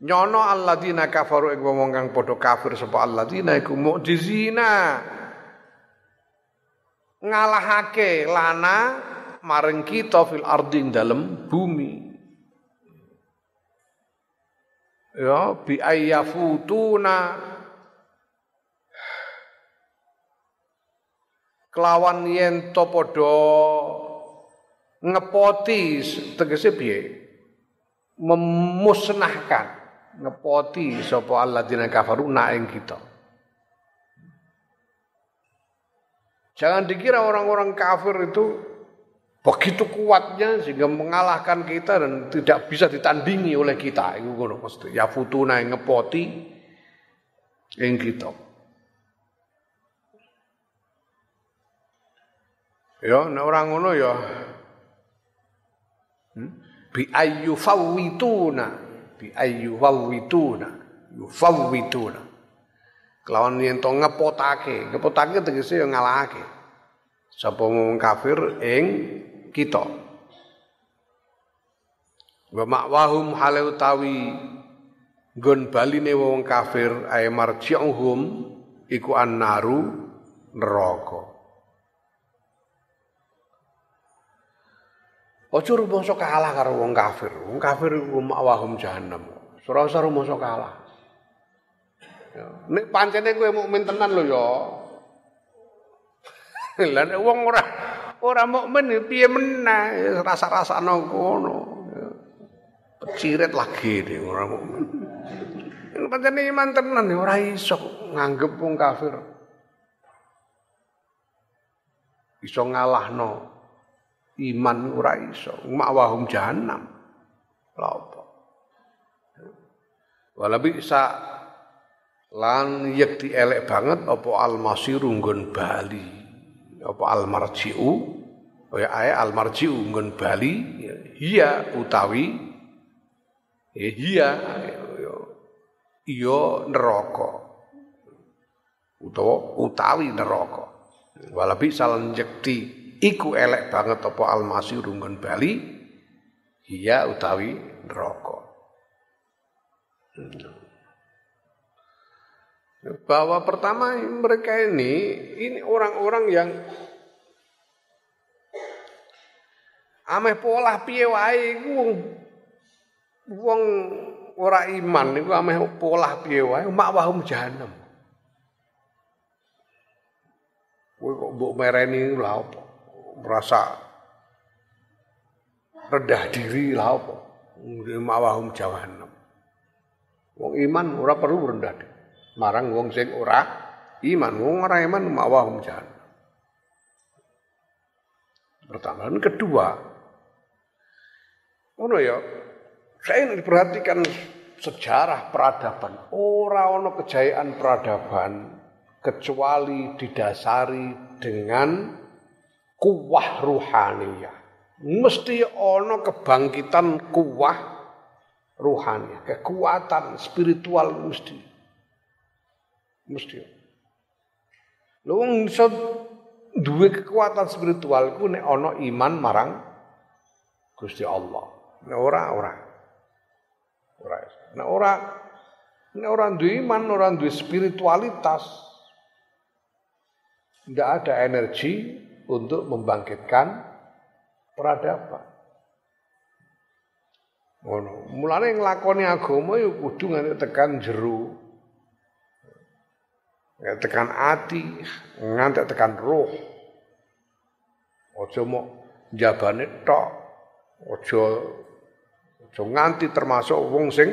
Speaker 1: Nyono alladzina kafaru ing wong kang padha kafir sapa alladzina iku mukjizina ngalahake lana maring kita fil ardi dalem bumi ya bi ayyafutuna. Kelawan yen to padha ngepoti tegese piye? Memusnahkan. Ngepoti sapa alladzina kafaru na ing kita. Jangan dikira orang-orang kafir itu begitu kuatnya sehingga mengalahkan kita dan tidak bisa ditandingi oleh kita. Itu ngono mesti. Ya futuna yang ngepoti yang kita. Ya nek orang ngono ya. Hmm? bi ayyu fawituna bi ayyu fawituna yufawituna kelawan yen to ngepotake. Ngepotake tegese ya ngalahake. Sapa wong kafir ing kita. Wa makwahum hale utawi nggon baline wong kafir ay marji'uhum iku annaru neraka. Ojo rumangsa kalah karo wong kafir. Wong kafir iku makwahum jahannam. Ora usah rumangsa kalah. Ya, nek pancene kowe mukmin tenan lho ya. Lah nek wong ora Ora mukmin piye meneh rasa-rasane ngono. Pecirit lagi nih ora mukmin. Pancen iman tenan ora iso nganggep wong kafir. Iso ngalahno iman ora iso. Makwahum jahanam. Lha apa? Wala bisa lan yekti elek banget apa almasiru nggon Bali apa al marjiu ya ae al marjiu nggon bali. Iya utawi ya iya iya neraka. Utawa utawi neraka. Walabi salan jekti iku elek banget apa al masir nggon bali iya utawi neraka bahwa pertama mereka ini ini orang-orang yang ameh pola piye wae iku wong wong ora iman niku ameh pola piye wae makwahum jahanam. Kowe kok mbok mereni lha apa? Merasa rendah diri lha apa? Makwahum jahanam. Wong iman ora perlu rendah diri marang wong sing ora iman wong ora iman mawahum jahannam pertama dan kedua ono ya saya diperhatikan sejarah peradaban ora ono kejayaan peradaban kecuali didasari dengan kuwah ruhaniyah. Mesti ono kebangkitan kuwah ruhani, kekuatan spiritual mesti. Mesti. Lho wong iso duwe kekuatan spiritual ku nek ana iman marang Gusti Allah. Nek ora ora. Ora. Nek ora nek ora duwe iman, ora duwe spiritualitas, tidak ada energi untuk membangkitkan peradaban. Ngono. Mulane nglakoni agama ya kudu nganti tekan jero. Ya tekan ati, nganti tekan roh. Aja mok jabane tok. Aja aja nganti termasuk wong sing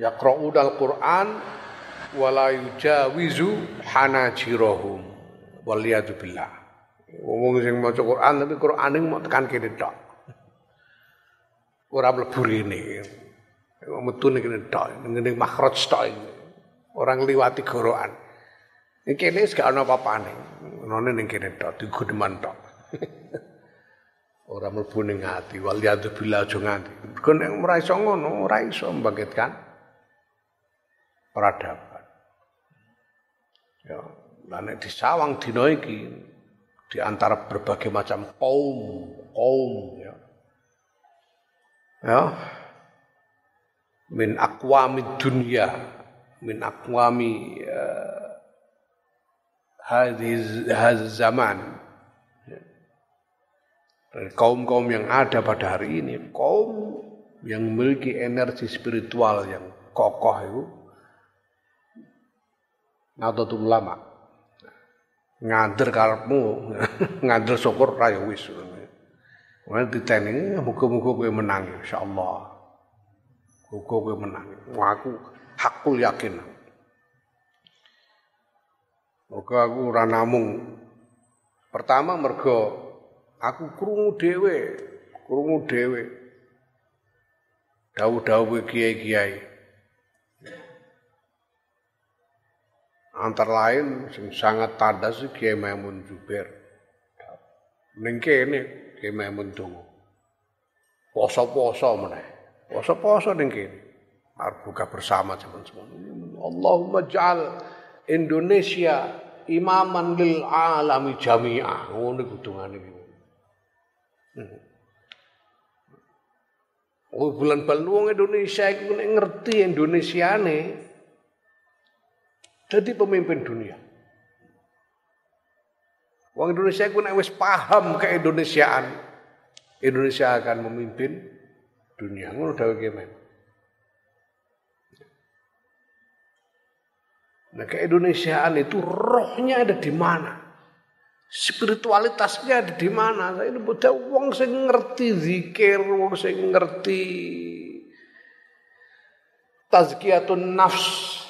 Speaker 1: yaqra'udal Qur'an wala yujawizu hanajirahum waliyadu billah wong sing maca Quran tapi Quran ning mau tekan kene tok ora mlebu rene metu ning kene tok ning makhraj tok ora ngliwati gorokan. Ning kene wis gak ana apa-apane. None ning kene tok digudeman tok. Ora mlebu ning ati waliyadu billah aja nganti. Kok nek ora iso ngono ora iso peradaban. Ya, nah di sawang dina iki di antara berbagai macam kaum, kaum ya. Ya. Min aqwami dunya, min aqwami uh, hadis zaman. Ya. kaum-kaum yang ada pada hari ini, kaum yang memiliki energi spiritual yang kokoh itu Nahdlatul Ulama. Ngader karepmu, ngader syukur ra ya wis. Wong diteni muga-muga kowe menang insyaallah. Muga kowe menang. Aku hakul yakin. Muga aku ora namung pertama mergo aku krungu dhewe, krungu dhewe. Dawuh-dawuh kiai-kiai. Antara lain sing sangat tandas Kiai Maimun Jubair. Ning kene Kiai Maimun donga. Poso-poso meneh. Poso-poso ning kene. Arep buka bersama teman-teman. Allahumma ja'al Indonesia imaman lil alami jami'ah. Ngono kudungane iki. Hmm. Oh bulan-bulan wong Indonesia iku ngerti Indonesiane jadi pemimpin dunia. Wong Indonesia ku nek wis paham keindonesiaan, Indonesia akan memimpin dunia. Ngono dawuh kemen. Nah, keindonesiaan itu rohnya ada di mana? Spiritualitasnya ada di mana? Saya ini butuh wong sing ngerti zikir, wong sing ngerti tazkiyatun nafs,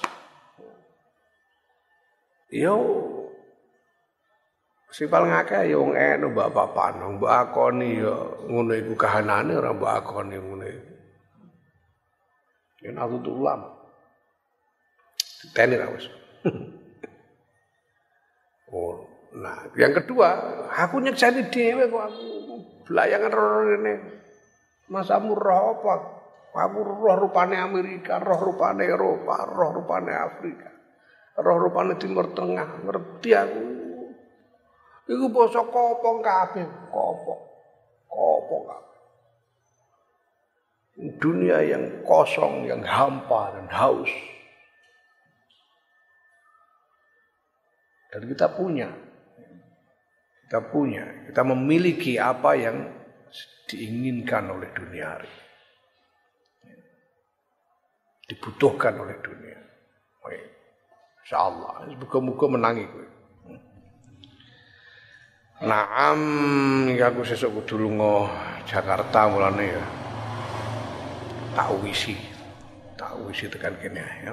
Speaker 1: Yo si paling akeh yo wong eno mbak papano, mbak akoni yo ngono iku kahanane ora mbak akoni ngono iku. Yen aku tuh ulama. Teni ra wis. oh, nah yang kedua, aku nyekseni dhewe kok aku belayangan rene. Masamu roh apa? Aku roh rupane Amerika, roh rupane Eropa, roh rupane Afrika roh rupane timur tengah ngerti aku iku basa kopong kabeh kopong kopong kabeh dunia yang kosong yang hampa dan haus dan kita punya kita punya kita memiliki apa yang diinginkan oleh dunia hari dibutuhkan oleh dunia. Baik. Insyaallah. Muga-muga menangi kowe. Naam iki aku sesuk kudu lunga Jakarta mulane ya. Tak wisi. Tak wisi tekan kene ya.